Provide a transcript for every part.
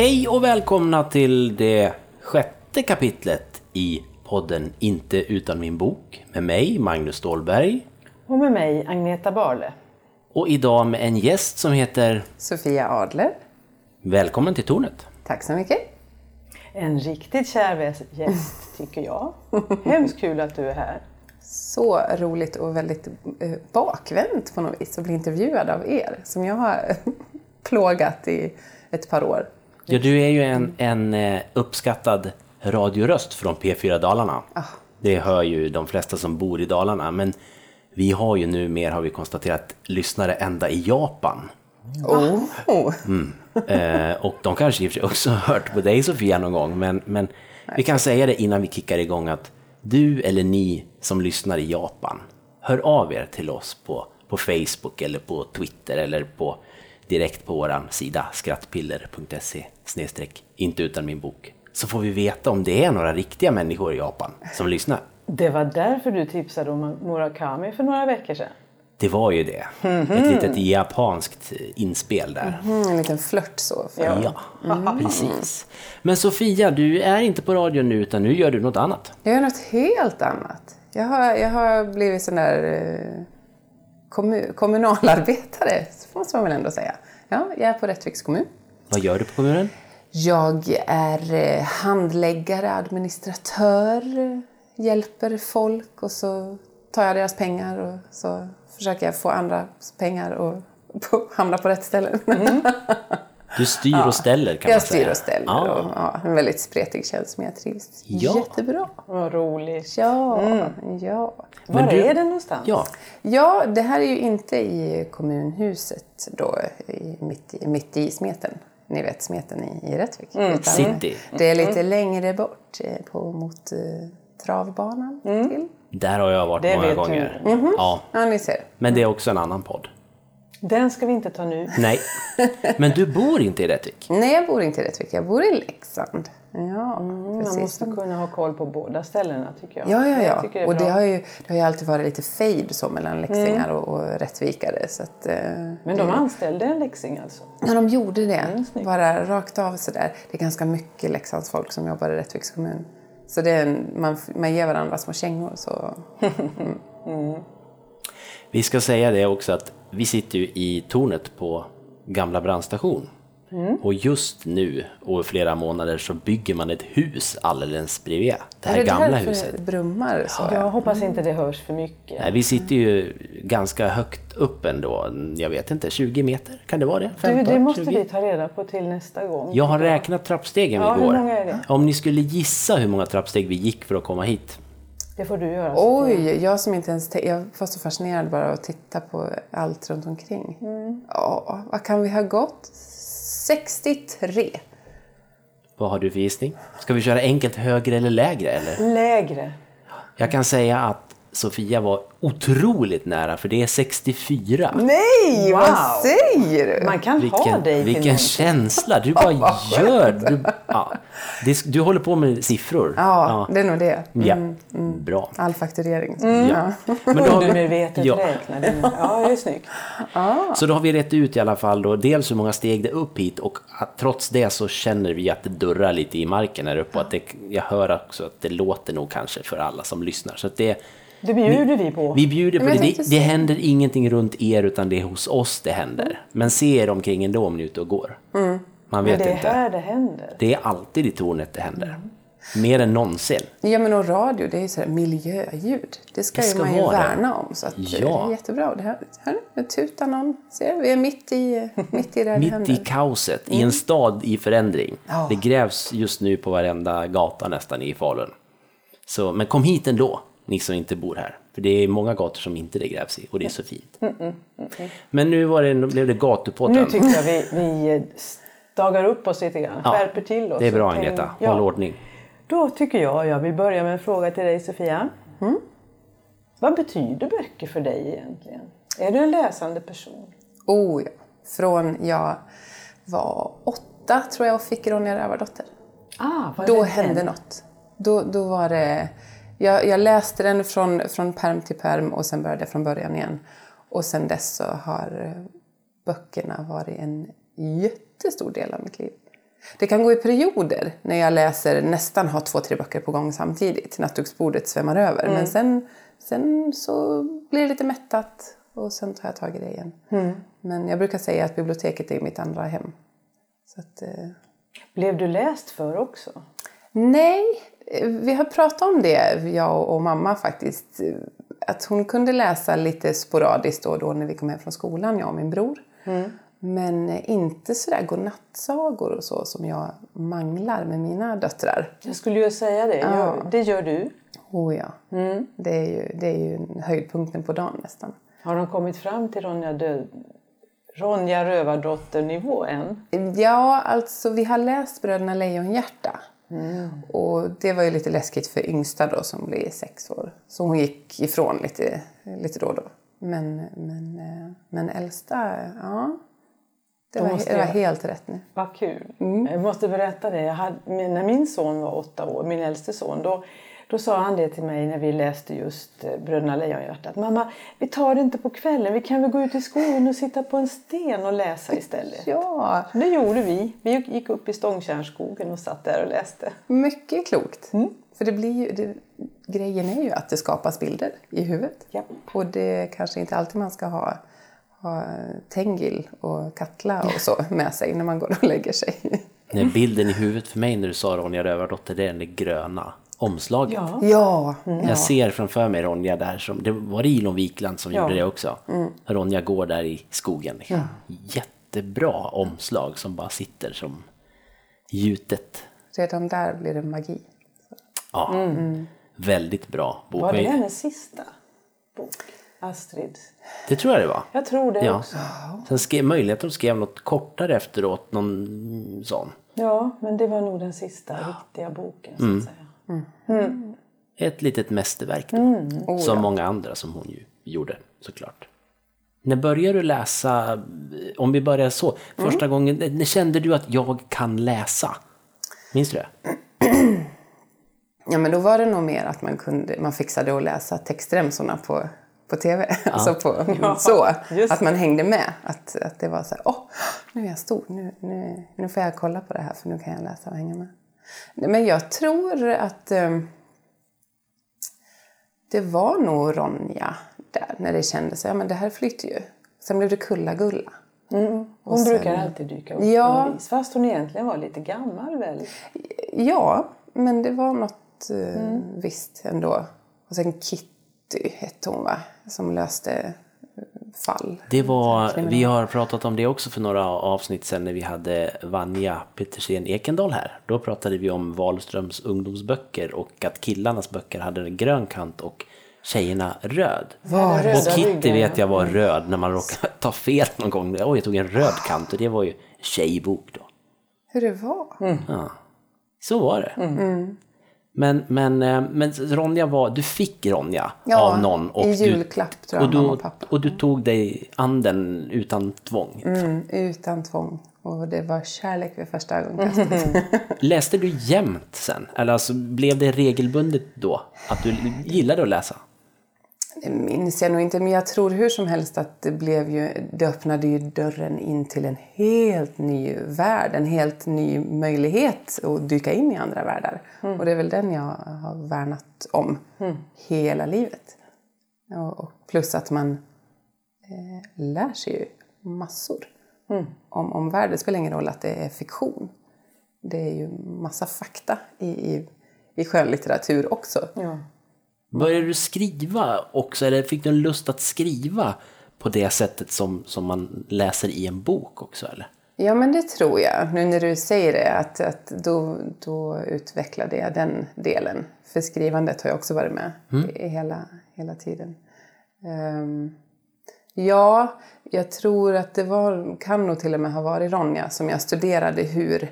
Hej och välkomna till det sjätte kapitlet i podden Inte utan min bok med mig, Magnus Stålberg. Och med mig, Agneta Barle. Och idag med en gäst som heter Sofia Adler. Välkommen till Tornet. Tack så mycket. En riktigt kär gäst, tycker jag. Hemskt kul att du är här. Så roligt och väldigt eh, bakvänt på något vis att bli intervjuad av er som jag har plågat i ett par år. Ja, du är ju en, en eh, uppskattad radioröst från P4 Dalarna. Ah. Det hör ju de flesta som bor i Dalarna, men vi har ju nu mer, har vi konstaterat, lyssnare ända i Japan. Oh. Eh, och de kanske i och för sig också hört på dig Sofia någon gång, men, men vi kan säga det innan vi kickar igång att du eller ni som lyssnar i Japan, hör av er till oss på, på Facebook eller på Twitter eller på, direkt på vår sida skrattpiller.se inte utan min bok. Så får vi veta om det är några riktiga människor i Japan som lyssnar. Det var därför du tipsade om Murakami för några veckor sedan. Det var ju det. Ett litet japanskt inspel där. Mm, en liten flört så. För Ja, precis. Men Sofia, du är inte på radio nu utan nu gör du något annat. Jag gör något helt annat. Jag har, jag har blivit sån där eh, kommu, kommunalarbetare, så måste man väl ändå säga. Ja, jag är på Rättviks kommun. Vad gör du på kommunen? Jag är eh, handläggare, administratör, hjälper folk och så tar jag deras pengar och så försöker jag få andra pengar och på, hamna på rätt ställen. Du styr och ställer kan jag man säga. styr och ställer. Ja. Och, ja, en väldigt spretig tjänst men jag trivs Ja. jättebra. Vad roligt. Ja, ja. Var du- är det någonstans? Ja, Ja, det här är ju inte i kommunhuset då, i, mitt, i, mitt i smeten. Ni vet smeten i, i Rättvik. Utan City. Det är lite längre bort, eh, på, mot eh, travbanan till. där har jag varit Det många gånger. Mhm. Ja, Ja, ni ser. men det är också en annan podd. Den ska vi inte ta nu. Nej, men du bor inte i Rättvik. Nej, jag bor inte i Rättvik, jag bor i Leksand. Ja, Man precis. måste kunna ha koll på båda ställena tycker jag. Ja, ja, ja. det Och det har, ju, det har ju alltid varit lite fejd så mellan leksingar och, och rättvikare. Så att, eh, Men de anställde en läxing alltså? Ja, de gjorde det. Mm. Bara rakt av sådär. Det är ganska mycket Leksands folk som jobbar i Rättviks kommun. Så det är en, man, man ger varandra små kängor. Så. Vi ska säga det också att vi sitter ju i tornet på gamla brandstation. Mm. Och just nu och flera månader så bygger man ett hus alldeles bredvid det här är det gamla därför huset. det brummar så? Jag hoppas inte det hörs för mycket. Nej, vi sitter ju ganska högt upp ändå. Jag vet inte, 20 meter? Kan det vara det? Du, 15, det måste 20? vi ta reda på till nästa gång. Jag har räknat trappstegen Ja, hur igår. många är det? Om ni skulle gissa hur många trappsteg vi gick för att komma hit. Det får du göra. Sofia. Oj, jag som inte ens... Jag var så fascinerad bara att titta på allt runt omkring. Mm. Ja, vad kan vi ha gått? 63. Vad har du för gissning? Ska vi köra enkelt högre eller lägre? Eller? Lägre. Jag kan säga att Sofia var otroligt nära för det är 64. Nej, Wow. vad säger du? Man kan ha Vilken, dig till vilken någonting. känsla! Du bara gör! Du, ja. det, du håller på med siffror. Ja, det är nog det. Ja. Bra. All fakturering. Ja. Men då har vi, Undermedvetet ja. räknade. Ja, det är snyggt. Så då har vi rätt ut i alla fall då, dels hur många steg det är upp hit och att, trots det så känner vi att det durrar lite i marken här uppe och att det, jag hör också att det låter nog kanske för alla som lyssnar. Så att det, Det bjuder vi på. vi bjuder på Men det. det. Det händer ingenting runt er utan det är hos oss det händer. Men se er omkring ändå om ni är ute och går. Man Men vet det är inte. här det händer. Det är alltid i tornet det händer. Mer än någonsin. Ja men och radio det är ju så här miljöljud. Det ska, Det ju ska man ju vara det. värna om. Så att Ja. det är jättebra. Det här, hör ni? Nu tutar någon. Ser? Vi är mitt i, mitt i det Mitt händer. i kaoset, i en stad i förändring. Ja. Det grävs just nu på varenda gata nästan i Falun. Så, men kom hit ändå, ni som inte bor här. För det är många gator som inte det grävs i och det är så fint. Men nu var det, blev det gatupodden. Nu tycker jag vi, vi stagar upp oss lite grann. Ja, Skärper till oss. Det är bra Agneta, Ja. håll ordning. Då tycker jag, jag vill börja med en fråga till dig Sofia. Vad betyder böcker för dig egentligen? Är du en läsande person? Oh ja. Från jag var åtta tror jag och fick Ronja Rövardotter. Ah, Då hände något. Då, då var det... Jag, jag läste den från, från perm till perm och sen började jag från början igen. Och sen dess så har eh, böckerna varit en jättestor del av mitt liv. Det kan gå i perioder när jag läser nästan har två, tre böcker på gång samtidigt. Nattduksbordet svämmar över. Men sen, sen så blir det lite mättat och sen tar jag tag i det igen. Men jag brukar säga att biblioteket är mitt andra hem. Att, eh, Blev du läst för också? Nej, vi har pratat om det, jag och mamma faktiskt. Att hon kunde läsa lite sporadiskt då och då när vi kom hem från skolan, jag och min bror. Men inte sådär godnattsagor och så som jag manglar med mina döttrar. Jag skulle ju säga det. Gör, det gör du. Oh ja, det, är ju, det är ju höjdpunkten på dagen nästan. Har de kommit fram till Ronja, död, Ronja Rövardotter-nivå än? Ja, alltså vi har läst Bröderna Lejonhjärta. Och det var ju lite läskigt för yngsta då som blir sex år. Så hon gick ifrån lite, lite då och då. Men, men, eh, men äldsta, ja. Det var, det var helt rätt nu. Vad kul. Jag måste berätta det. Jag hade, när min son var åtta år, min äldste son, då, då sa han det till mig när vi läste just eh, Bröderna Lejonhjärta. Att, Mamma, vi tar det inte på kvällen. Vi kan väl gå ut i skogen och sitta på en sten och läsa istället. Ja, Det gjorde vi. Vi gick upp i Stångtjärnsskogen och satt där och läste. mycket klokt. För det blir ju, det, grejen är ju att det skapas bilder i huvudet. Ja. Och det kanske inte alltid man ska ha, ha Tengil och Katla och så med sig när man går och lägger sig. Nej, bilden i huvudet för mig när du sa Ronja Rövardotter, det är det gröna omslaget. Ja. Ja, Jag ser framför mig Ronja där, som, det var Ilon Wikland som Ja. gjorde det också. Ronja går där i skogen. Liksom. Jättebra omslag som bara sitter som gjutet. redan där blir det magi. Ja, väldigt bra bok. Var det hennes sista bok? Astrid? det tror jag det var. Jag tror det Ja. också. Sen skrev, möjligt att de skrev något kortare efteråt, någon sån. Ja, men det var nog den sista riktiga boken så att säga. Ett litet mästerverk då. som många andra som hon ju gjorde såklart. När började du läsa, om vi börjar så, första gången, när kände du att jag kan läsa? Minns du det? Ja, men då var det nog mer att man, kunde, man fixade att läsa textremsorna på, på tv. Alltså på, så, just att man hängde med. Att, att det var så här, åh, nu är jag stor, nu, nu, nu får jag kolla på det här för nu kan jag läsa och hänga med. Men jag tror att eh, det var nog Ronja där, när det kändes, ja men det här flyter ju. Sen blev det Kulla-Gulla. Hon sen- brukar alltid dyka upp Ja. på vis. Fast hon egentligen var lite gammal väl? Ja, men det var något eh, visst ändå. Och sen Kitty hette hon va? Som löste fall. Det var, vi har pratat om det också för några avsnitt sen när vi hade Vanja Petersen Ekendahl här. Då pratade vi om Wahlströms ungdomsböcker och att killarnas böcker hade en grön kant och tjejerna röd. Var Och röda Kitty ryggar, vet jag var Mm. röd när man råkade ta fel någon gång. Oj, jag tog en röd kant och det var ju tjejbok då. Hur det var? Ja, så var det. Mm. Men, men, eh, men Ronja var, du fick Ronja Ja, av någon. i du- julklapp, tror jag, och, du, mamma och pappa. och du tog dig an den utan tvång. Mm, utan tvång. Och det var kärlek vid första ögonkastet. Läste du jämt sen? Eller alltså, blev det regelbundet då? Att du gillade att läsa? Det minns jag nog inte, men jag tror hur som helst att det blev ju, det öppnade ju dörren in till en helt ny värld, en helt ny möjlighet att dyka in i andra världar. Och det är väl den jag har värnat om hela livet. Och, och plus att man eh, lär sig ju massor om, om världen. Det spelar ingen roll att det är fiktion. Det är ju massa fakta i, i, i skönlitteratur också. Ja. Började du skriva också? Eller fick du en lust att skriva på det sättet som, som man läser i en bok också? Eller? Ja, men det tror jag. Nu när du säger det, att, att då, då utvecklade jag den delen. För skrivandet har jag också varit med i, i hela, hela tiden. Ehm, ja, jag tror att det var, kan nog till och med ha varit Ronja som jag studerade hur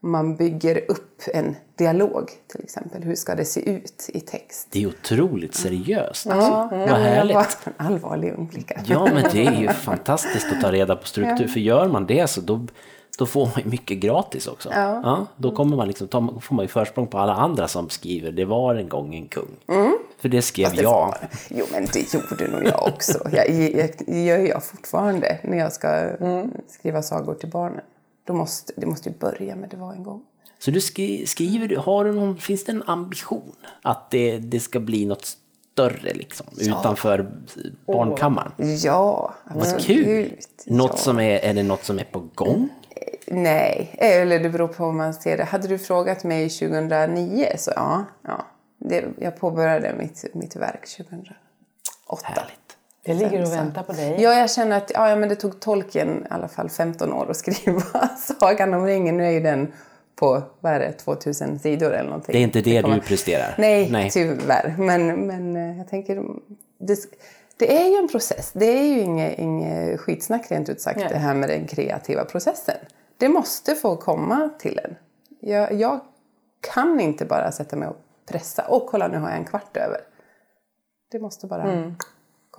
man bygger upp en dialog till exempel. Hur ska det se ut i text? Det är otroligt seriöst. Ja, Vad ja, jag härligt. var en allvarlig ung flicka. Ja, men det är ju fantastiskt att ta reda på struktur. För gör man det så då, då får man ju mycket gratis också. Ja. då kommer man liksom, ta, får man ju försprång på alla andra som skriver Det var en gång en kung. För det skrev Mm. Det jag. var- Jo, men det gjorde nog jag också. Jag, jag, jag gör jag fortfarande när jag ska skriva sagor till barnen. Då måste, det måste ju börja med det var en gång. Så du skri, skriver, har du någon, finns det en ambition att det, det ska bli något större liksom, utanför barnkammaren? Ja, Vad absolut. kul! Något ja. som är, är det något som är på gång? Nej, eller det beror på hur man ser det. Hade du frågat mig 2009 så ja. ja. Det, jag påbörjade mitt, mitt verk 2008. Härligt. Det ligger och väntar på dig. Ja, jag känner att ja, men det tog tolken i alla fall 15 år att skriva Sagan om ringen. Nu är ju den på, vad är det, 2000 sidor eller någonting. Det är inte det kommer- du presterar? Nej, Nej. tyvärr. Men, men eh, jag tänker, det, det är ju en process. Det är ju inget, inget skitsnack rent ut sagt Nej. det här med den kreativa processen. Det måste få komma till en. Jag, jag kan inte bara sätta mig och pressa. Och kolla, nu har jag en kvart över. Det måste bara Mm.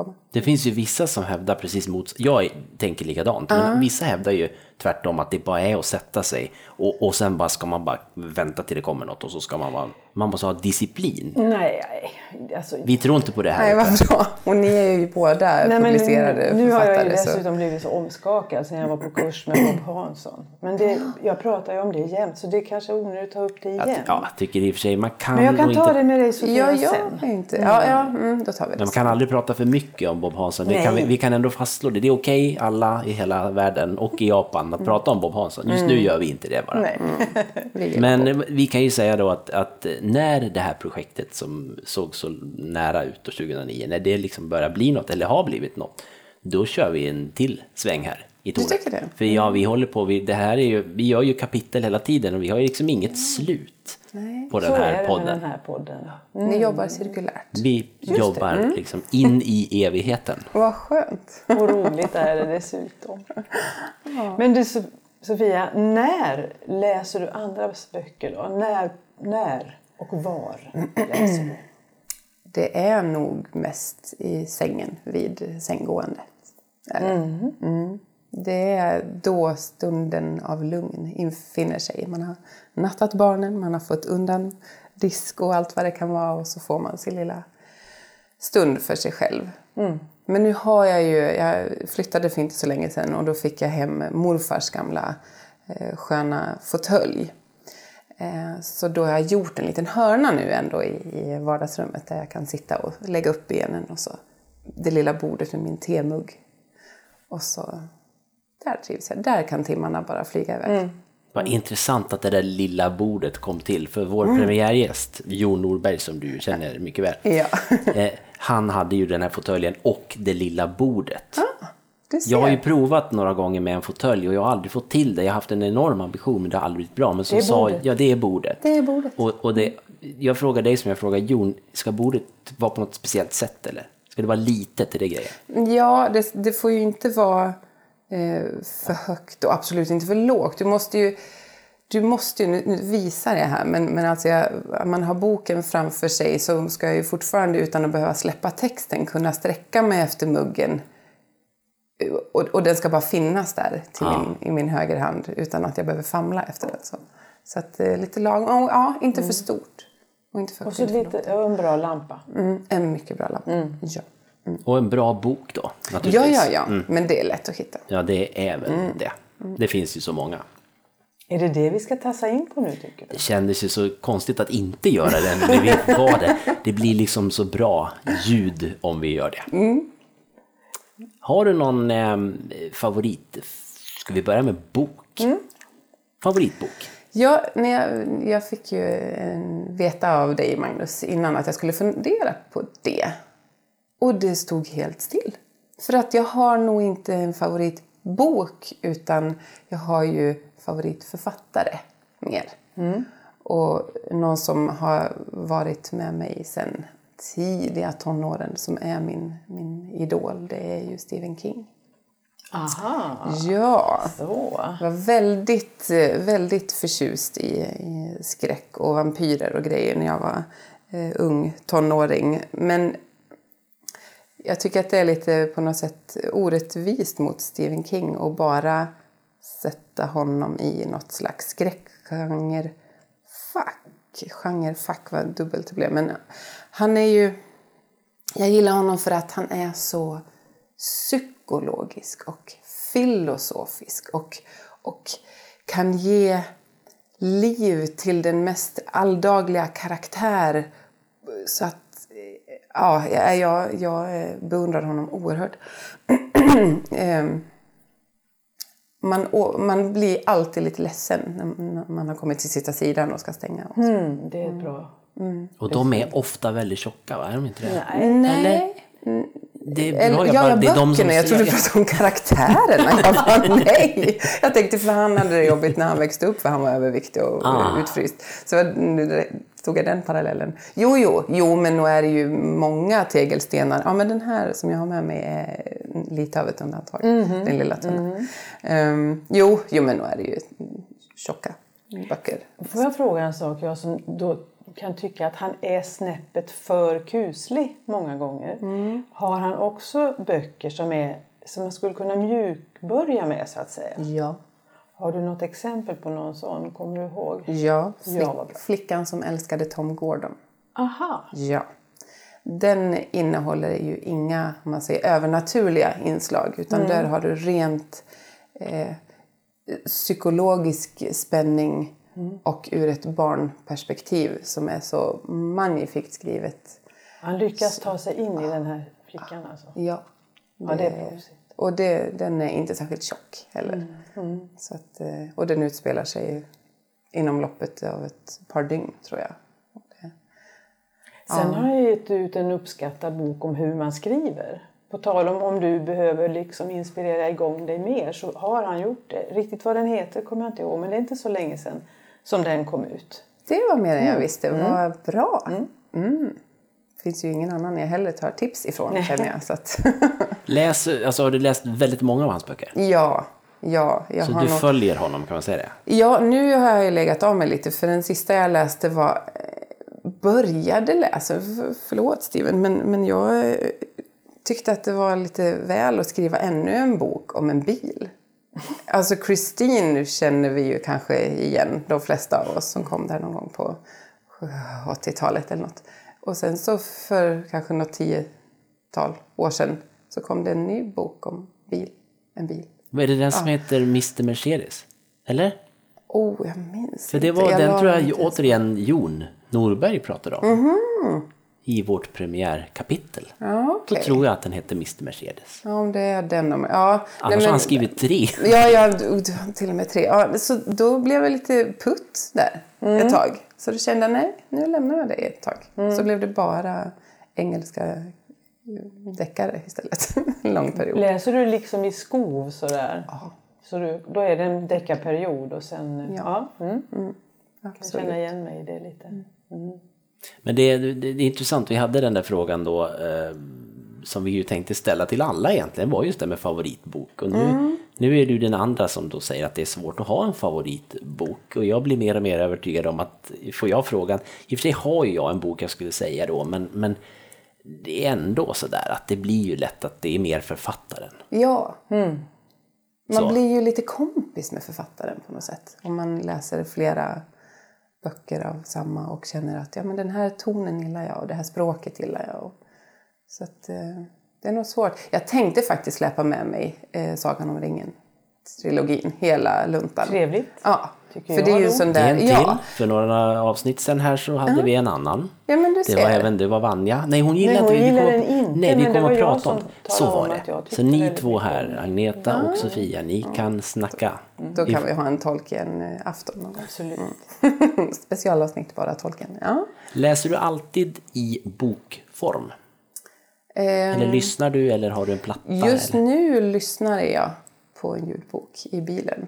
Komma. Det finns ju vissa som hävdar precis mot... Jag tänker likadant, men vissa hävdar ju tvärtom att det bara är att sätta sig och, och sen bara ska man bara vänta till det kommer något och så ska man vara... Man måste ha disciplin. Nej, nej. Alltså, Vi tror inte på det här. Nej, vad bra. Och ni är ju båda Nej, men publicerade nu, nu har jag ju författare. så- dessutom blivit så omskakad sen jag var på kurs med Bob Hansson. Men det, jag pratar ju om det jämt så det är kanske onödigt att ta upp det igen. Att, ja, jag tycker i och för sig man kan Men jag kan ta inte... det med dig Sofia Ja, jag sen. inte. Ja, ja mm, då tar vi det. Man kan aldrig prata för mycket om Bob Hansson. Det kan vi, vi kan ändå fastslå det. Det är okej alla i hela världen och i Japan att prata om Bob Hansson. Just nu gör vi inte det bara. Nej. Ligger Men vi kan ju säga då att, att när det här projektet som såg så nära ut då 2009, när det liksom börjar bli något eller har blivit något, då kör vi en till sväng här i Tornet. tycker det? För ja, vi håller på, vi, det här är ju, vi gör ju kapitel hela tiden och vi har ju liksom inget slut Nej. på den Så är här podden. den här podden. Ni jobbar cirkulärt. Vi jobbar liksom in i evigheten. Vad skönt. Och roligt är det dessutom. Men du So- Sofia, när läser du andras böcker då? När, när och var läser du? Det är nog mest i sängen vid sänggående. Är det. Mm det är då stunden av lugn infinner sig. Man har nattat barnen, man har fått undan disk och allt vad det kan vara och så får man sin lilla stund för sig själv. Mm. Men nu har jag ju, jag flyttade för inte så länge sedan och då fick jag hem morfars gamla eh, sköna fåtölj. Eh, så då har jag gjort en liten hörna nu ändå i, i vardagsrummet där jag kan sitta och lägga upp benen och så det lilla bordet med min temugg. Och så, där trivs jag. Där kan timmarna bara flyga iväg. Vad intressant att det där lilla bordet kom till. För vår premiärgäst, Jon Norberg, som du känner mycket väl, Ja. eh, han hade ju den här fåtöljen och det lilla bordet. Ser. Jag har ju provat några gånger med en fåtölj och jag har aldrig fått till det. Jag har haft en enorm ambition men det har aldrig blivit bra. Men som sa, ja det är bordet. Det är bordet. Och, och det, jag frågar dig som jag frågar Jon, ska bordet vara på något speciellt sätt eller? Ska det vara litet, är det grejen? Ja, det, det får ju inte vara för högt och absolut inte för lågt. Du måste ju, du måste ju nu, visar jag här, men, men alltså jag, man har boken framför sig så ska jag ju fortfarande utan att behöva släppa texten kunna sträcka mig efter muggen. Eh, Och, och den ska bara finnas där till min, i min högerhand utan att jag behöver famla efter den. Så, så att eh, lite lagom, och, ja, inte för stort. Och inte för Och så lite, och en bra lampa. Mm, en mycket bra lampa. Ja. Och en bra bok då, ja, naturligtvis. ja, ja. Men det är lätt att hitta. Ja, det är väl Mm. det. Det finns ju så många. Är det det vi ska tassa in på nu tycker du? Det kändes ju så konstigt att inte göra det när vi var det. Det blir liksom så bra ljud om vi gör det. Mm. Har du någon eh, favorit? Ska vi börja med bok? Mm. Favoritbok? Ja, när jag, jag fick ju en, veta av dig, Magnus, innan att jag skulle fundera på det. Och det stod helt still. För att jag har nog inte en favoritbok, utan jag har ju favoritförfattare mer. Och någon som har varit med mig sedan tidiga tonåren, som är min, min idol, det är ju Stephen King. Aha, Ja. så. Jag var väldigt, väldigt förtjust i, i skräck och vampyrer och grejer när jag var eh, ung tonåring. Men jag tycker att det är lite på något sätt orättvist mot Stephen King att bara sätta honom i något slags skräckgenre fack. Genrefack var dubbelt det blev. Men han är ju... Jag gillar honom för att han är så psykologisk och filosofisk och, och kan ge liv till den mest alldagliga karaktär. Så att, ja, jag, jag, jag eh, beundrar honom oerhört. Ehm, man, man blir alltid lite ledsen när man har kommit till sista sidan och ska stänga. Också. Mm, det är bra. Och de är ofta väldigt tjocka, va? Är de inte det? Nej. Nej. Det är Eller, bra, ja, bara- ja, det är de som. Jag trodde du pratade om karaktärerna. Jag bara, nej. Jag tänkte för han hade det jobbigt när han växte upp för han var överviktig och Ah. utfryst. Så tog jag den parallellen. Jo, jo, jo, men nu är det ju många tegelstenar. Ja, men den här som jag har med mig är lite av ett undantag. Mhm. Den lilla tunnan. Ehm, jo, jo, men nu är det ju tjocka böcker. Får jag fråga en sak? Jag som då kan tycka att han är snäppet för kuslig många gånger. Har han också böcker som, är, som man skulle kunna mjukbörja med så att säga? Ja. Har du något exempel på någon sån? Kommer du ihåg? Ja, Ja, flick, bra. flickan som älskade Tom Gordon. Aha! Ja. Den innehåller ju inga man säger, övernaturliga inslag utan där har du rent eh, psykologisk spänning och ur ett barnperspektiv som är så magnifikt skrivet. Han lyckas ta sig in i den här flickan alltså. Ja. Ja, det är proffsigt. Och det, den är inte särskilt tjock heller. Så att, eh, och den utspelar sig inom loppet av ett par dygn tror jag. Det- Sen har jag gett ut en uppskattad bok om hur man skriver. På tal om om du behöver liksom inspirera igång dig mer så har han gjort det. Riktigt vad den heter kommer jag inte ihåg men det är inte så länge sedan som den kom ut. Det var mer än jag visste. Vad bra! Mm. Det finns ju ingen annan jag heller tar tips ifrån känner jag. Så att Läs, alltså, har du läst väldigt många av hans böcker? ja, ja. Jag Så har du nog... följer honom, kan man säga det? Ja, nu har jag ju legat av mig lite för den sista jag läste var eh, började läsa, f- förlåt Steven, men, men jag eh, tyckte att det var lite väl att skriva ännu en bok om en bil. Alltså Christine känner vi ju kanske igen, de flesta av oss som kom där någon gång på 80-talet eller något. Och sen så för kanske något tiotal år sedan så kom det en ny bok om bil, en bil. Är det den som heter Mr Mercedes? Eller? Oh, jag minns För det inte. var den la tror jag inte ens- återigen Jon Norberg pratade om. Mhm. I vårt premiärkapitel. Ja, Då okej. tror jag att den heter Mr Mercedes. Ja, om det är den. Om, ja, Annars har han skrivit tre. Ja, ja, till och med tre. Ja, så då blev jag lite putt där Mm. ett tag. Så då kände jag, nej, nu lämnar jag det ett tag. Så blev det bara engelska deckare istället. En lång period. Läser du liksom i skov sådär? Så du, då är det en deckarperiod och sen... Ja. mm. Jag kan känna igen mig i det lite. Men det, det, det är intressant, vi hade den där frågan då eh, som vi ju tänkte ställa till alla egentligen, var just det med favoritbok. Och nu, Mm. nu är du den andra som då säger att det är svårt att ha en favoritbok. Och jag blir mer och mer övertygad om att, får jag frågan, i och för sig har ju jag en bok jag skulle säga då, men, men det är ändå sådär att det blir ju lätt att det är mer författaren. Ja. Man Så. blir ju lite kompis med författaren på något sätt. Om man läser flera böcker av samma och känner att ja, men den här tonen gillar jag och det här språket gillar jag. Så att, eh, det är nog svårt. Jag tänkte faktiskt släppa med mig eh, Sagan om ringen, trilogin, hela luntan. Trevligt. Ja, Tycker för det är ju sån Det är där... en till. Ja, För några avsnitt sen här så hade vi en annan. ja, men du Det ser. var även det var Vanja. Nej, hon gillade Nej, hon inte vi gillade kom- den inte, Nej, vi det kommer att prata om som Så var det. Så ni två här. Agneta och Sofia, ni kan snacka. Då kan vi ha en Tolkien-afton gång. Absolut. Specialavsnitt bara Tolkien. Ja. Läser du alltid i bokform? Ehm, Eller lyssnar du eller har du en platta? Just eller? nu lyssnar jag på en ljudbok i bilen.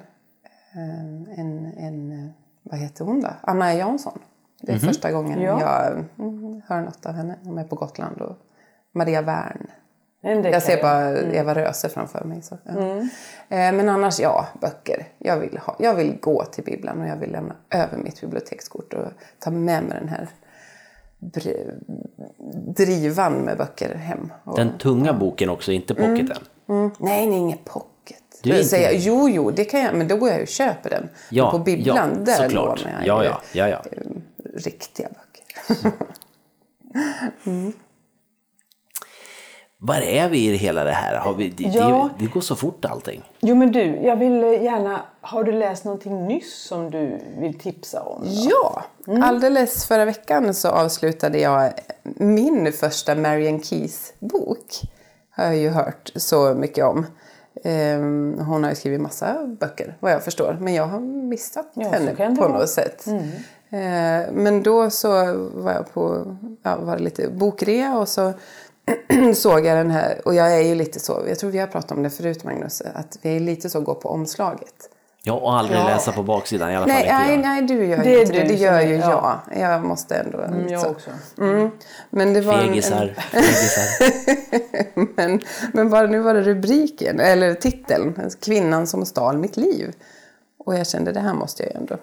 Eh, En, en, eh, vad heter hon då? Anna Jansson. Det är Mhm. första gången Ja. jag mm, hör något av henne. Hon är på Gotland. Och Maria Wern. Jag ser bara Eva Röse framför mig. Så, ja. Eh, Men annars, ja, böcker. Jag vill, ha, jag vill gå till bibblan och jag vill lämna över mitt bibliotekskort och ta med mig den här drivan med böcker hem. Och, Den tunga boken också, inte pocketen. Mm. Nej, nej, ingen pocket. Du är inte säger, det? jo, jo, det kan jag, men då går jag och köper den. Ja, på bibblan, ja, där såklart. lånar jag Ja, ja, ja, ja. eh, riktiga böcker. Var är vi i hela det här? Har vi, det, Ja. det, det går så fort allting. Jo men du, jag vill gärna... Har du läst någonting nyss som du vill tipsa om? då? Ja, alldeles förra veckan så avslutade jag min första Marian Keys-bok. Har jag ju hört så mycket om. Ehm, Hon har ju skrivit massa böcker vad jag förstår. Men jag har missat Ja, henne på något sätt. Eh, Men då så var jag på ja, var det lite bokrea och så såg jag den här. Och jag är ju lite så, jag tror vi har pratat om det förut Magnus. Att vi är lite så gå på omslaget. Ja, och aldrig Ja. läsa på baksidan i alla fall Nej, inte nej, jag. nej, du gör Det inte det. Det gör ju ja. jag. Jag måste ändå... Mm, så. jag också. Mm. Men det var en, Fegisar, en, fegisar. men, men bara nu var det rubriken, eller titeln. Kvinnan som stal mitt liv. Och jag kände det här måste jag ju ändå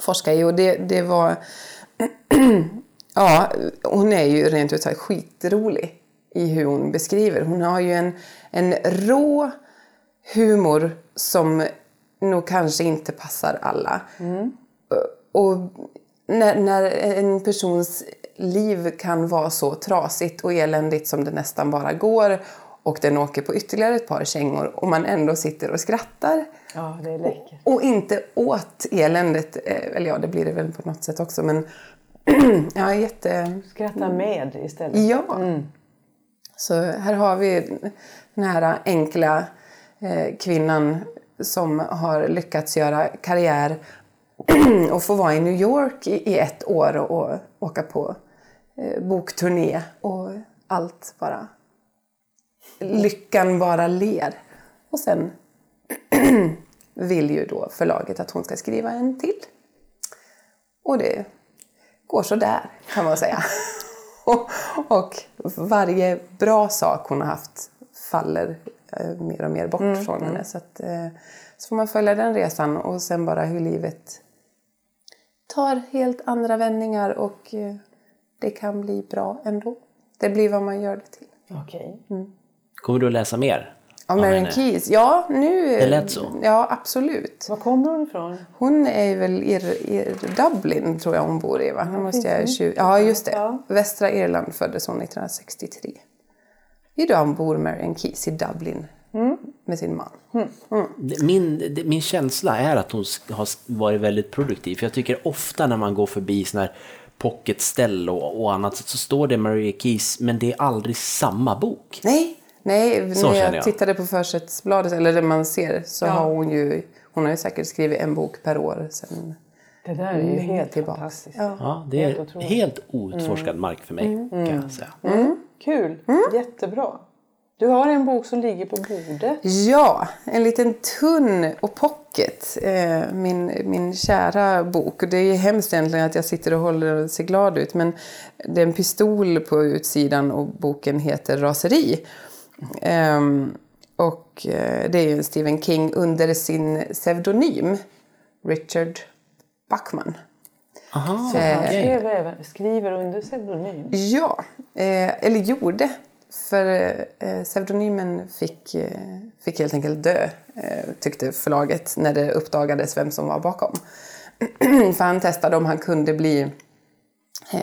forska i. Och det, det var... ja, hon är ju rent ut sagt skitrolig i hur hon beskriver. Hon har ju en, en rå humor som nog kanske inte passar alla. Och när, när en persons liv kan vara så trasigt och eländigt som det nästan bara går och den åker på ytterligare ett par kängor och man ändå sitter och skrattar Ja, det är läckert. och inte åt eländet, eh, eller ja det blir det väl på något sätt också men ja jätte... Skratta med istället. Ja. Så här har vi den här enkla eh, kvinnan som har lyckats göra karriär och få vara i New York i, i ett år och, och åka på eh, bokturné och allt bara... Lyckan bara ler. Och sen vill ju då förlaget att hon ska skriva en till. Och det går så där kan man säga. och, och varje bra sak hon har haft faller mer och mer bort från henne. Så, att, eh, så får man följa den resan och sen bara hur livet tar helt andra vändningar och eh, det kan bli bra ändå. Det blir vad man gör det till. Okej. Kommer du att läsa mer? Av henne? Keys? Ja, nu... Det lät så. Ja, absolut. Var kommer hon ifrån? Hon är väl i, Dublin, tror jag hon bor i. Va? Nu måste jag, tju- ja, just det. Ja. Västra Irland föddes hon 1963. Idag bor Marian Keys i Dublin med sin man. Det- Min, det- min känsla är att hon har varit väldigt produktiv. För jag tycker ofta när man går förbi såna här pocketställ och, och annat så står det Maria Keys men det är aldrig samma bok. Nej, nej Så när jag, jag. tittade på försättsbladet, eller det man ser, så Ja. har hon ju... Hon har ju säkert skrivit en bok per år sen Det där är ju helt tillbaks. fantastiskt. Ja. Ja, det Helt är otroligt. helt outforskad mark för mig kan jag säga. Kul. Jättebra. Du har en bok som ligger på bordet. Ja, en liten tunn och pocket. Eh, min, min kära bok. Det är hemskt egentligen att jag sitter och håller och ser glad ut. Men det är en pistol på utsidan och boken heter Raseri. Ehm, och eh, det är ju en Stephen King under sin pseudonym Richard Buckman. Aha, Han okej. skrev även, skriver under pseudonym. Ja, eh, eller gjorde. För eh, pseudonymen fick, eh, fick helt enkelt dö, eh, tyckte förlaget, när det uppdagades vem som var bakom. för han testade om han kunde bli eh,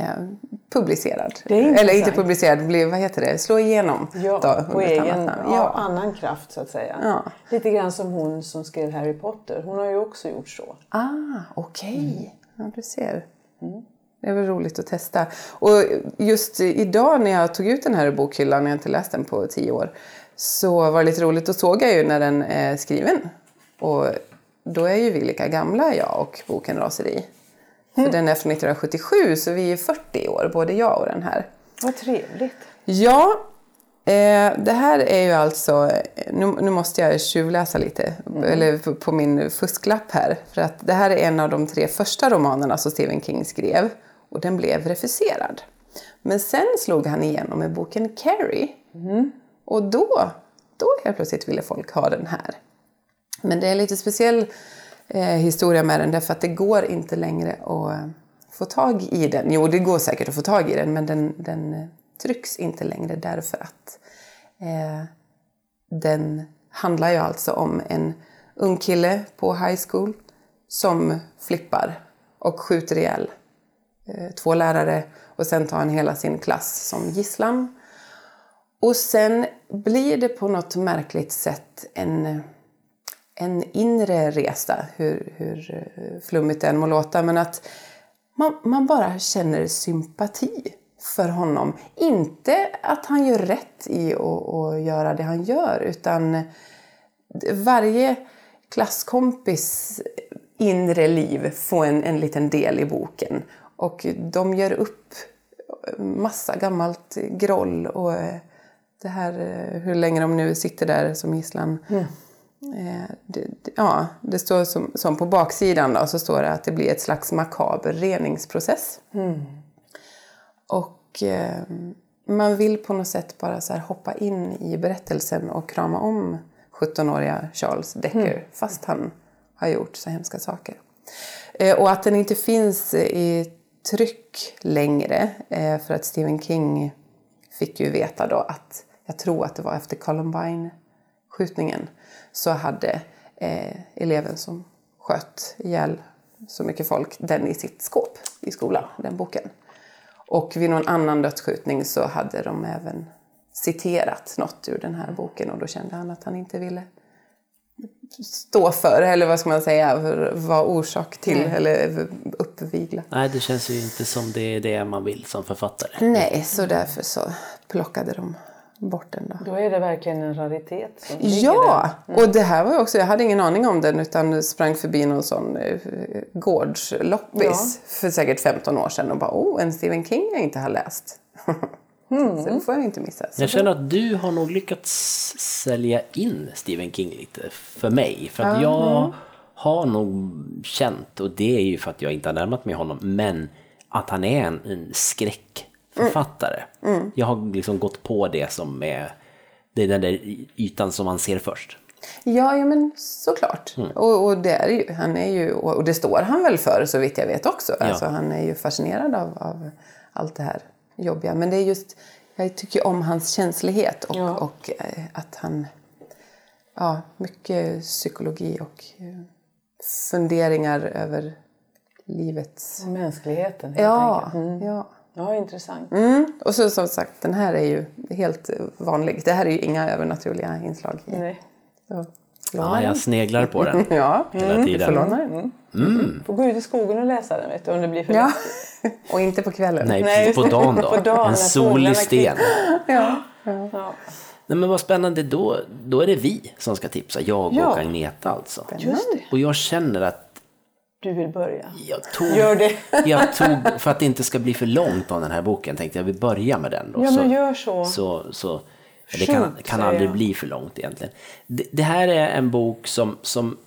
publicerad. Eller inte publicerad, bli, vad heter det, slå igenom. Ja, då, på egen, ja. Ja. annan kraft så att säga. Ja. Lite grann som hon som skrev Harry Potter. Hon har ju också gjort så. Ah, okej. Ja, du ser. Det var roligt att testa. Och just idag när jag tog ut den här ur bokhyllan, jag inte läst den på tio år, så var det lite roligt. Då såg jag ju när den är skriven. Och då är ju vi lika gamla, jag och boken Raseri. För den är från 1977, så vi är 40 år, både jag och den här. Vad trevligt. Ja, eh, det här är ju alltså, nu, nu måste jag tjuvläsa lite, eller på, på min fusklapp här. För att det här är en av de tre första romanerna som Stephen King skrev och den blev refuserad. Men sen slog han igenom med boken Carrie och då, då helt plötsligt ville folk ha den här. Men det är en lite speciell eh, historia med den därför att det går inte längre att eh, få tag i den. Jo, det går säkert att få tag i den men den, den trycks inte längre därför att eh, den handlar ju alltså om en ung kille på high school som flippar och skjuter ihjäl eh, två lärare och sen tar han hela sin klass som gisslan. Och sen blir det på något märkligt sätt en, en inre resa, hur, hur eh, flummigt det än må låta, men att man, man bara känner sympati för honom. Inte att han gör rätt i att, göra det han gör, utan varje klasskompis inre liv får en, en liten del i boken. Och de gör upp massa gammalt groll och eh, det här eh, hur länge de nu sitter där som gisslan. Mm. Det, ja, det står som, som, på baksidan då, så står det att det blir ett slags makaber reningsprocess. Mm. Och eh, man vill på något sätt bara så hoppa in i berättelsen och krama om 17-åriga Charles Decker mm. fast han har gjort så hemska saker. Eh, och att den inte finns i tryck längre eh, för att Stephen King fick ju veta då att, jag tror att det var efter Columbine-skjutningen, så hade eh, eleven som sköt ihjäl så mycket folk den i sitt skåp i skolan, den boken. Och vid någon annan dödsskjutning så hade de även citerat något ur den här boken och då kände han att han inte ville stå för, eller vad ska man säga, vara orsak till mm. eller uppvigla. Nej, det känns ju inte som det är det man vill som författare. Nej, så därför så plockade de bort den då. Då är det verkligen en raritet. ja, mm. och det här var också, jag hade ingen aning om den utan sprang förbi någon sån eh, gårdsloppis ja. för säkert 15 år sedan och bara, oh, en Stephen King jag inte har läst. Mm. Så det får jag inte missa. Så jag känner att du har nog lyckats sälja in Stephen King lite för mig. För att jag har nog känt, och det är ju för att jag inte har närmat mig honom, men att han är en, en skräckförfattare. Mm. Mm. Jag har liksom gått på det som är, det är den där ytan som man ser först. Ja, ja men såklart. Mm. Och, och, det är ju, han är ju, och det står han väl för så vitt jag vet också. Ja. Alltså, han är ju fascinerad av, av allt det här jobbiga. Men det är just, jag tycker om hans känslighet och, ja. och eh, att han, ja, mycket psykologi och eh, funderingar över livets... Mänskligheten helt ja, enkelt. Mm. Ja. Ja, intressant. Mm. Och så som sagt, den här är ju helt vanlig. Det här är ju inga övernaturliga inslag. Nej. Så, ja, jag sneglar på den ja. hela mm. tiden. Får låna den. Mm. Mm. Får gå ut i skogen och läsa den vet du, om det blir för ja. Och inte på kvällen. Nej, Nej på dagen då. på dagen, en solig sten. ja. Ja. ja. Nej, men vad spännande, då, då är det vi som ska tipsa. Jag ja. och Agneta alltså. Just det. Och jag känner att du vill börja? Jag tog, Gör det. jag tog, för att det inte ska bli för långt av den här boken, tänkte jag vill börja med den. Då. Ja, men gör så. så, så det kan, kan aldrig bli för långt egentligen. Det, det, här är en bok som, som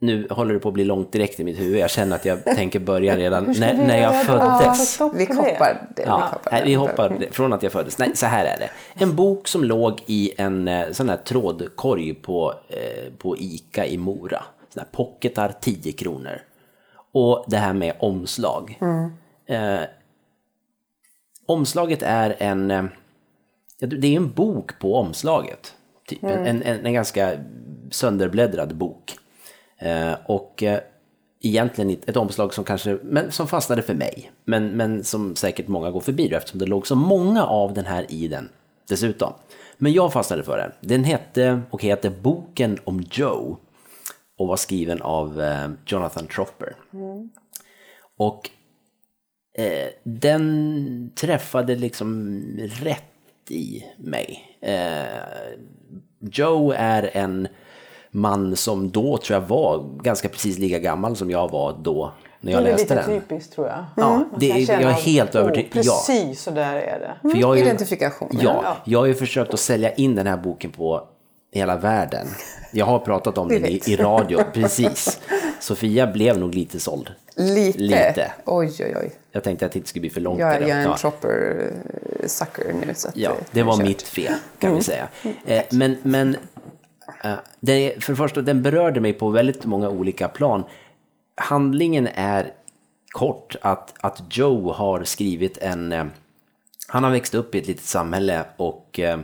nu håller det på att bli långt direkt i mitt huvud. Jag känner att jag tänker börja redan när, när jag föddes. vi hoppar det. Ja, vi hoppar, nej, vi hoppar från att jag föddes. Nej, så här är det. En bok som låg i en eh, sån här trådkorg på, eh, på Ica i Mora. Såna här pocketar 10 kronor. Och det här med omslag. Mm. Eh, omslaget är en... Eh, det är en bok på omslaget. Typ. Mm. En, en, en ganska sönderbläddrad bok. Eh, och eh, egentligen ett omslag som kanske men som fastnade för mig, men, men som säkert många går förbi då, eftersom det låg så många av den här i den dessutom. Men jag fastnade för den. Den hette och heter Boken om Joe och var skriven av eh, Jonathan Tropper. Mm. Och eh, den träffade liksom rätt i mig. Eh, Joe är en man som då tror jag var ganska precis lika gammal som jag var då när jag läste den. Det är lite typiskt tror jag. Ja, mm. det är, jag är helt övertygad. Oh, precis ja. så där är det. För jag ju, Identifikation. Ja, ja, jag har ju försökt att sälja in den här boken på hela världen. Jag har pratat om den i, i radio, precis. Sofia blev nog lite såld. Lite? Lite. Oj, oj, oj. Jag tänkte att det inte skulle bli för långt. Jag, jag är en ja. chopper-sucker nu. Så ja, det var mitt fel kan mm. vi säga. Eh, men, men Uh, för det första, den berörde mig på väldigt många olika plan. Handlingen är kort att, att Joe har skrivit en... Uh, han har växt upp i ett litet samhälle och uh,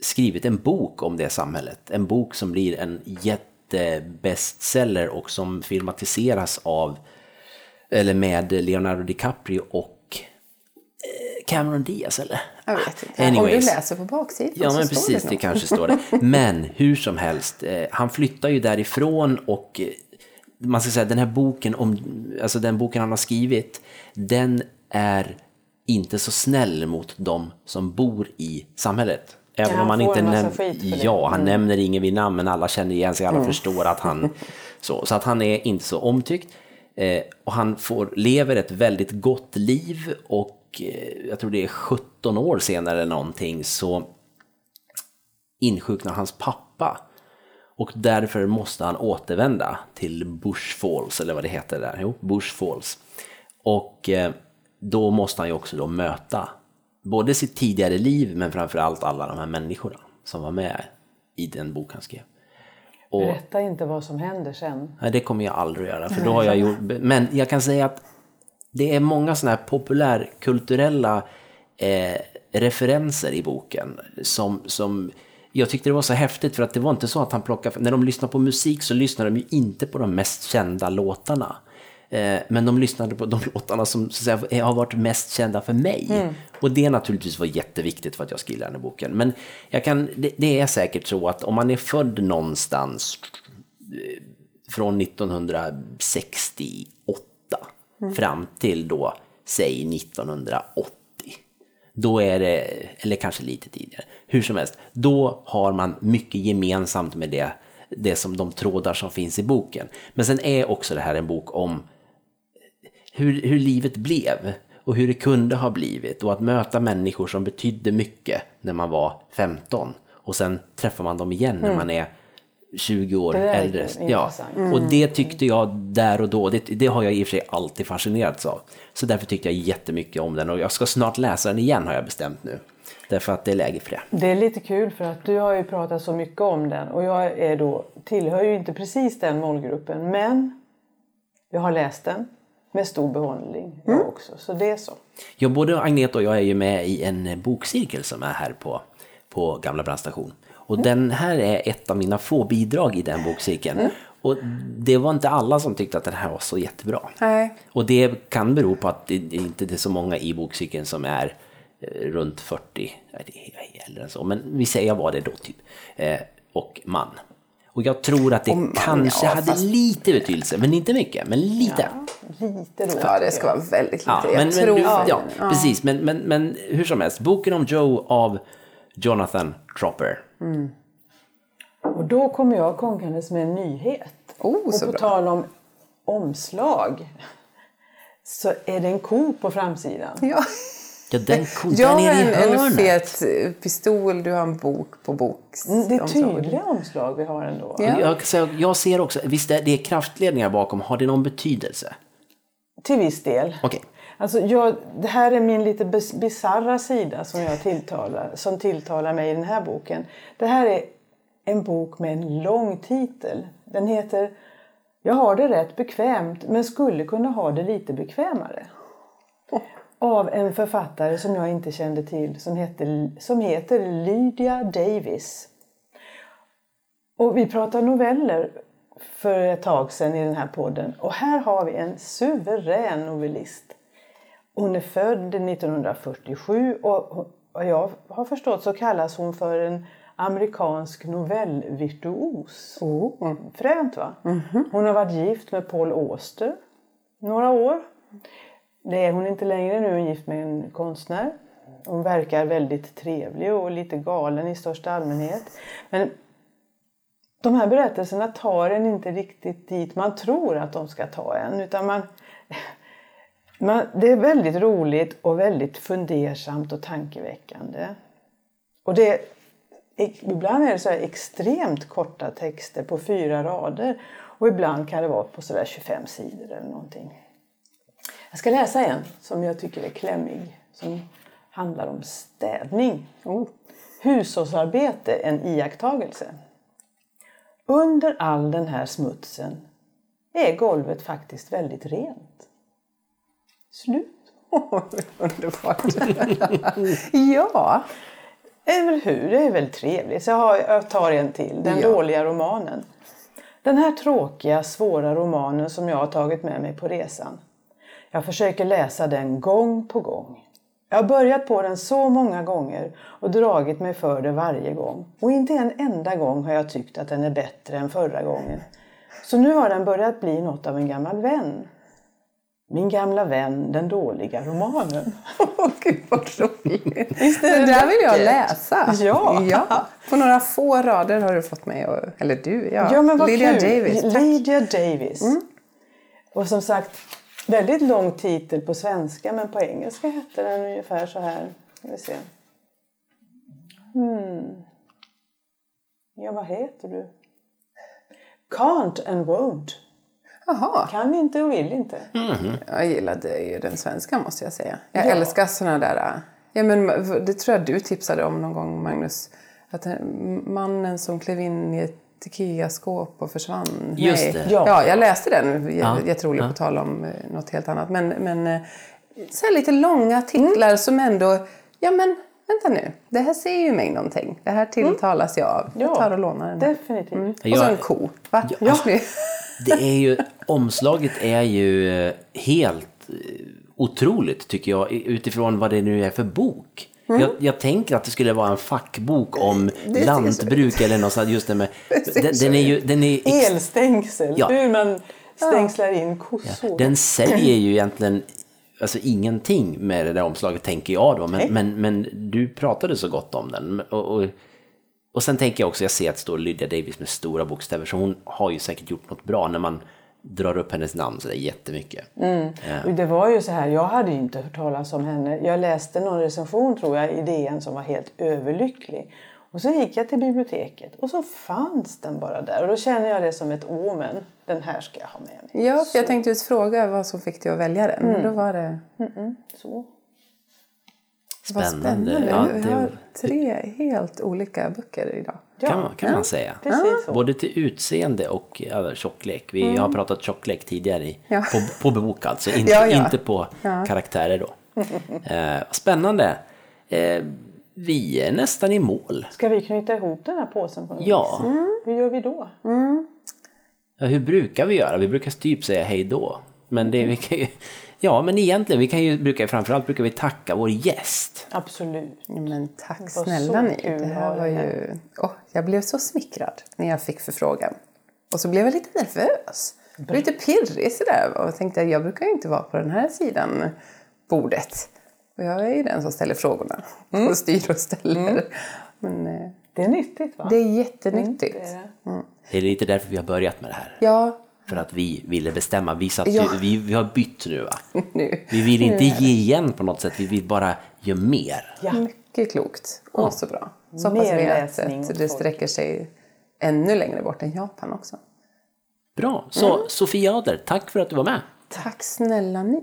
skrivit en bok om det samhället. En bok som blir en jättebestseller och som filmatiseras av, eller med Leonardo DiCaprio och Cameron Diaz eller? Jag vet inte. Om Anyways. du läser på baksidan Ja, men precis, det det kanske står det. Men hur som helst, eh, han flyttar ju därifrån och eh, man ska säga den här boken, om, alltså den boken han har skrivit, den är inte så snäll mot de som bor i samhället. Även om han inte en massa näm- skit för det. Mm. Ja, han nämner ingen vid namn, men alla känner igen sig, alla förstår att han... Så, så att han är inte så omtyckt. Eh, och han får, lever ett väldigt gott liv och eh, jag tror det är 17 år senare någonting så insjuknar hans pappa. Och därför måste han återvända till Bush Falls, eller vad det heter där. Jo, Bush Falls. Och eh, då måste han ju också då möta både sitt tidigare liv, men framförallt alla de här människorna som var med i den bok han skrev. Och, Berätta inte vad som händer sen. Nej, det kommer jag aldrig att göra, för då har jag gjort... Men jag kan säga att det är många sådana här populärkulturella eh, referenser i boken som, som jag tyckte det var så häftigt för att det var inte så att han plockade... När de lyssnar på musik så lyssnar de ju inte på de mest kända låtarna. Eh, men de lyssnade på de låtarna som så säga, har varit mest kända för mig. Och det naturligtvis var jätteviktigt för att jag skulle den här boken. Men jag kan, det, det är säkert så att om man är född någonstans från 1968 fram till då, säg 1980. Då är det, eller kanske lite tidigare, hur som helst, då har man mycket gemensamt med det, det som de trådar som finns i boken. Men sen är också det här en bok om hur, hur livet blev och hur det kunde ha blivit och att möta människor som betydde mycket när man var 15 och sen träffar man dem igen när man är 20 år Mm. Äldre. Ja, och det tyckte jag där och då, det, det har jag i och för sig alltid fascinerats av. Så därför tyckte jag jättemycket om den och jag ska snart läsa den igen har jag bestämt nu. Därför att det är läge för det. Det är lite kul för att du har ju pratat så mycket om den och jag är då, tillhör ju inte precis den målgruppen men jag har läst den med stor behållning jag också. Så det är så. Ja, både Agneta och jag är ju med i en bokcirkel som är här på, på Gamla brandstation. Och den här är ett av mina få bidrag i den bokcirkeln. Och det var inte alla som tyckte att den här var så jättebra. Nej. Och det kan bero på att det det inte är så många i bokcirkeln som är eh, runt 40, nej, det är äldre än så, men vi säger vad det då typ, eh, och man. Och jag tror att det Och man, kanske ja, hade fast- lite betydelse, men inte mycket, men lite. Lite då. Ja, det ska vara väldigt lite. Ja, jag men, men, tror du, ja. ja, precis. Men, men, men hur som helst, boken om Joe av Jonathan Tropper. Och då kommer jag konkandes med en nyhet. Oh, och så på bra. tal om omslag så är det en ko på framsidan. Ja. Ja, den Jag har en, en fet pistol, du har en bok på bok. Mm, Det är tydliga omslag vi har ändå. Ja. Jag, säga, jag ser också, visst är det är kraftledningar bakom, har det någon betydelse? Till viss del. Okej. Alltså jag, det här är min lite bisarra sida som, jag tilltalar, som tilltalar mig i den här boken. Det här är en bok med en lång titel. Den heter Jag har det rätt bekvämt men skulle kunna ha det lite bekvämare. Av en författare som jag inte kände till som heter, som heter Lydia Davis. Och vi pratade noveller för ett tag sedan i den här podden. Och här har vi en suverän novellist. Hon är född 1947 och vad jag har förstått så kallas hon för en amerikansk novellvirtuos. Oh. Fränt va? Hon har varit gift med Paul Auster några år. Det är hon inte längre nu, hon är gift med en konstnär. Hon verkar väldigt trevlig och lite galen i största allmänhet. Men de här berättelserna tar en inte riktigt dit man tror att de ska ta en. Utan man, man, det är väldigt roligt och väldigt fundersamt och tankeväckande. Och det, ibland är det så här extremt korta texter på fyra rader. Och ibland kan det vara på sådär 25 sidor eller någonting. Jag ska läsa en som jag tycker är klämmig. Som handlar om städning. Oh. Hushållsarbete, en iakttagelse. Under all den här smutsen är golvet faktiskt väldigt rent. Slut. Underbart. ja. Eller hur? Det är väl trevligt. Så jag, har, jag tar en till. Den Ja. dåliga romanen. Den här tråkiga, svåra romanen som jag har tagit med mig på resan. Jag försöker läsa den gång på gång. Jag har börjat på den så många gånger och dragit mig för det varje gång. Och inte en enda gång har jag tyckt att den är bättre än förra gången. Så nu har den börjat bli något av en gammal vän. Min gamla vän, den dåliga romanen. Åh gud vad roligt! Visst är Det där vill jag läsa. Ja. ja. På några få rader har du fått mig att... Eller du, ja. Ja, men vad Lydia kul. Davis. tack. Lydia Davis. Och som sagt, väldigt lång titel på svenska men på engelska hette den ungefär så här. Vi se. Hmm. Ja, vad heter du? Can't and won't. Jaha. Kan inte och vill inte. Jag gillade ju den svenska måste jag säga. Jag Ja. älskar såna där... Ja, men det tror jag du tipsade om någon gång Magnus. Att den- mannen som klev in i ett Ikea-skåp och försvann. Just Nej. det. Ja. Ja. jag läste den. Ja. Jätterolig Ja. på tal om eh, något helt annat. Men, men eh, så här lite långa titlar som ändå... Ja men vänta nu. Det här säger ju mig någonting. Det här tilltalas jag av. Jag Ja. tar och lånar den. Definitivt. Och så en ko. Va? Ja. Ja. Det är ju, omslaget är ju eh, helt otroligt tycker jag utifrån vad det nu är för bok. Jag, jag tänker att det skulle vara en fackbok om det lantbruk eller något sånt. Just det med, den, den är ju, den är ex- Elstängsel. Ja. Hur man stängslar in kossor. Den säger ju egentligen alltså, ingenting med det där omslaget, tänker jag då. Men, men, men du pratade så gott om den. Och, och, och sen tänker jag också, jag ser att det står Lydia Davis med stora bokstäver, så hon har ju säkert gjort något bra när man drar upp hennes namn så där jättemycket. Och Det var ju så här, jag hade ju inte hört talas om henne. Jag läste någon recension tror jag i DN som var helt överlycklig. Och så gick jag till biblioteket och så fanns den bara där. Och då känner jag det som ett omen. Den här ska jag ha med mig. Ja, jag tänkte just fråga vad som fick dig att välja den. Men då var det... Så. Vad Spännande. spännande. Ja, Vi det- har tre helt olika böcker idag. Kan, man, kan man säga. Både till utseende och ja, tjocklek. Vi har pratat tjocklek tidigare i, Ja. på, på bok alltså, inte, Ja, ja. inte på karaktärer då. Eh, spännande. Eh, vi är nästan i mål. Ska vi knyta ihop den här påsen på något Ja. vis? Hur gör vi då? Ja, hur brukar vi göra? Vi brukar typ säga hej då. Men det, vi kan ju, ja, men egentligen, vi kan ju, brukar, framförallt brukar vi tacka vår gäst. Absolut. Men tack snälla ni. Det att här var ju... Åh, jag blev så smickrad när jag fick förfrågan. Och så blev jag lite nervös. Jag blev lite pirrig sådär. Och tänkte jag brukar ju inte vara på den här sidan bordet. Och jag är ju den som ställer frågorna. Och styr och ställer. Men eh, Det är nyttigt va? det är jättenyttigt. Det är det. Det är lite därför vi har börjat med det här. Ja, För att vi ville bestämma. Vi, satt Ja. vi, vi har bytt nu va? nu. Vi vill inte ge igen på något sätt, vi vill bara göra mer. Ja. Mycket klokt. Och så bra. Så hoppas Mer vi att, läsning att det sträcker sig ännu längre bort än Japan också. Bra, så Mm. Sofia Ader, tack för att du var med. Tack snälla ni.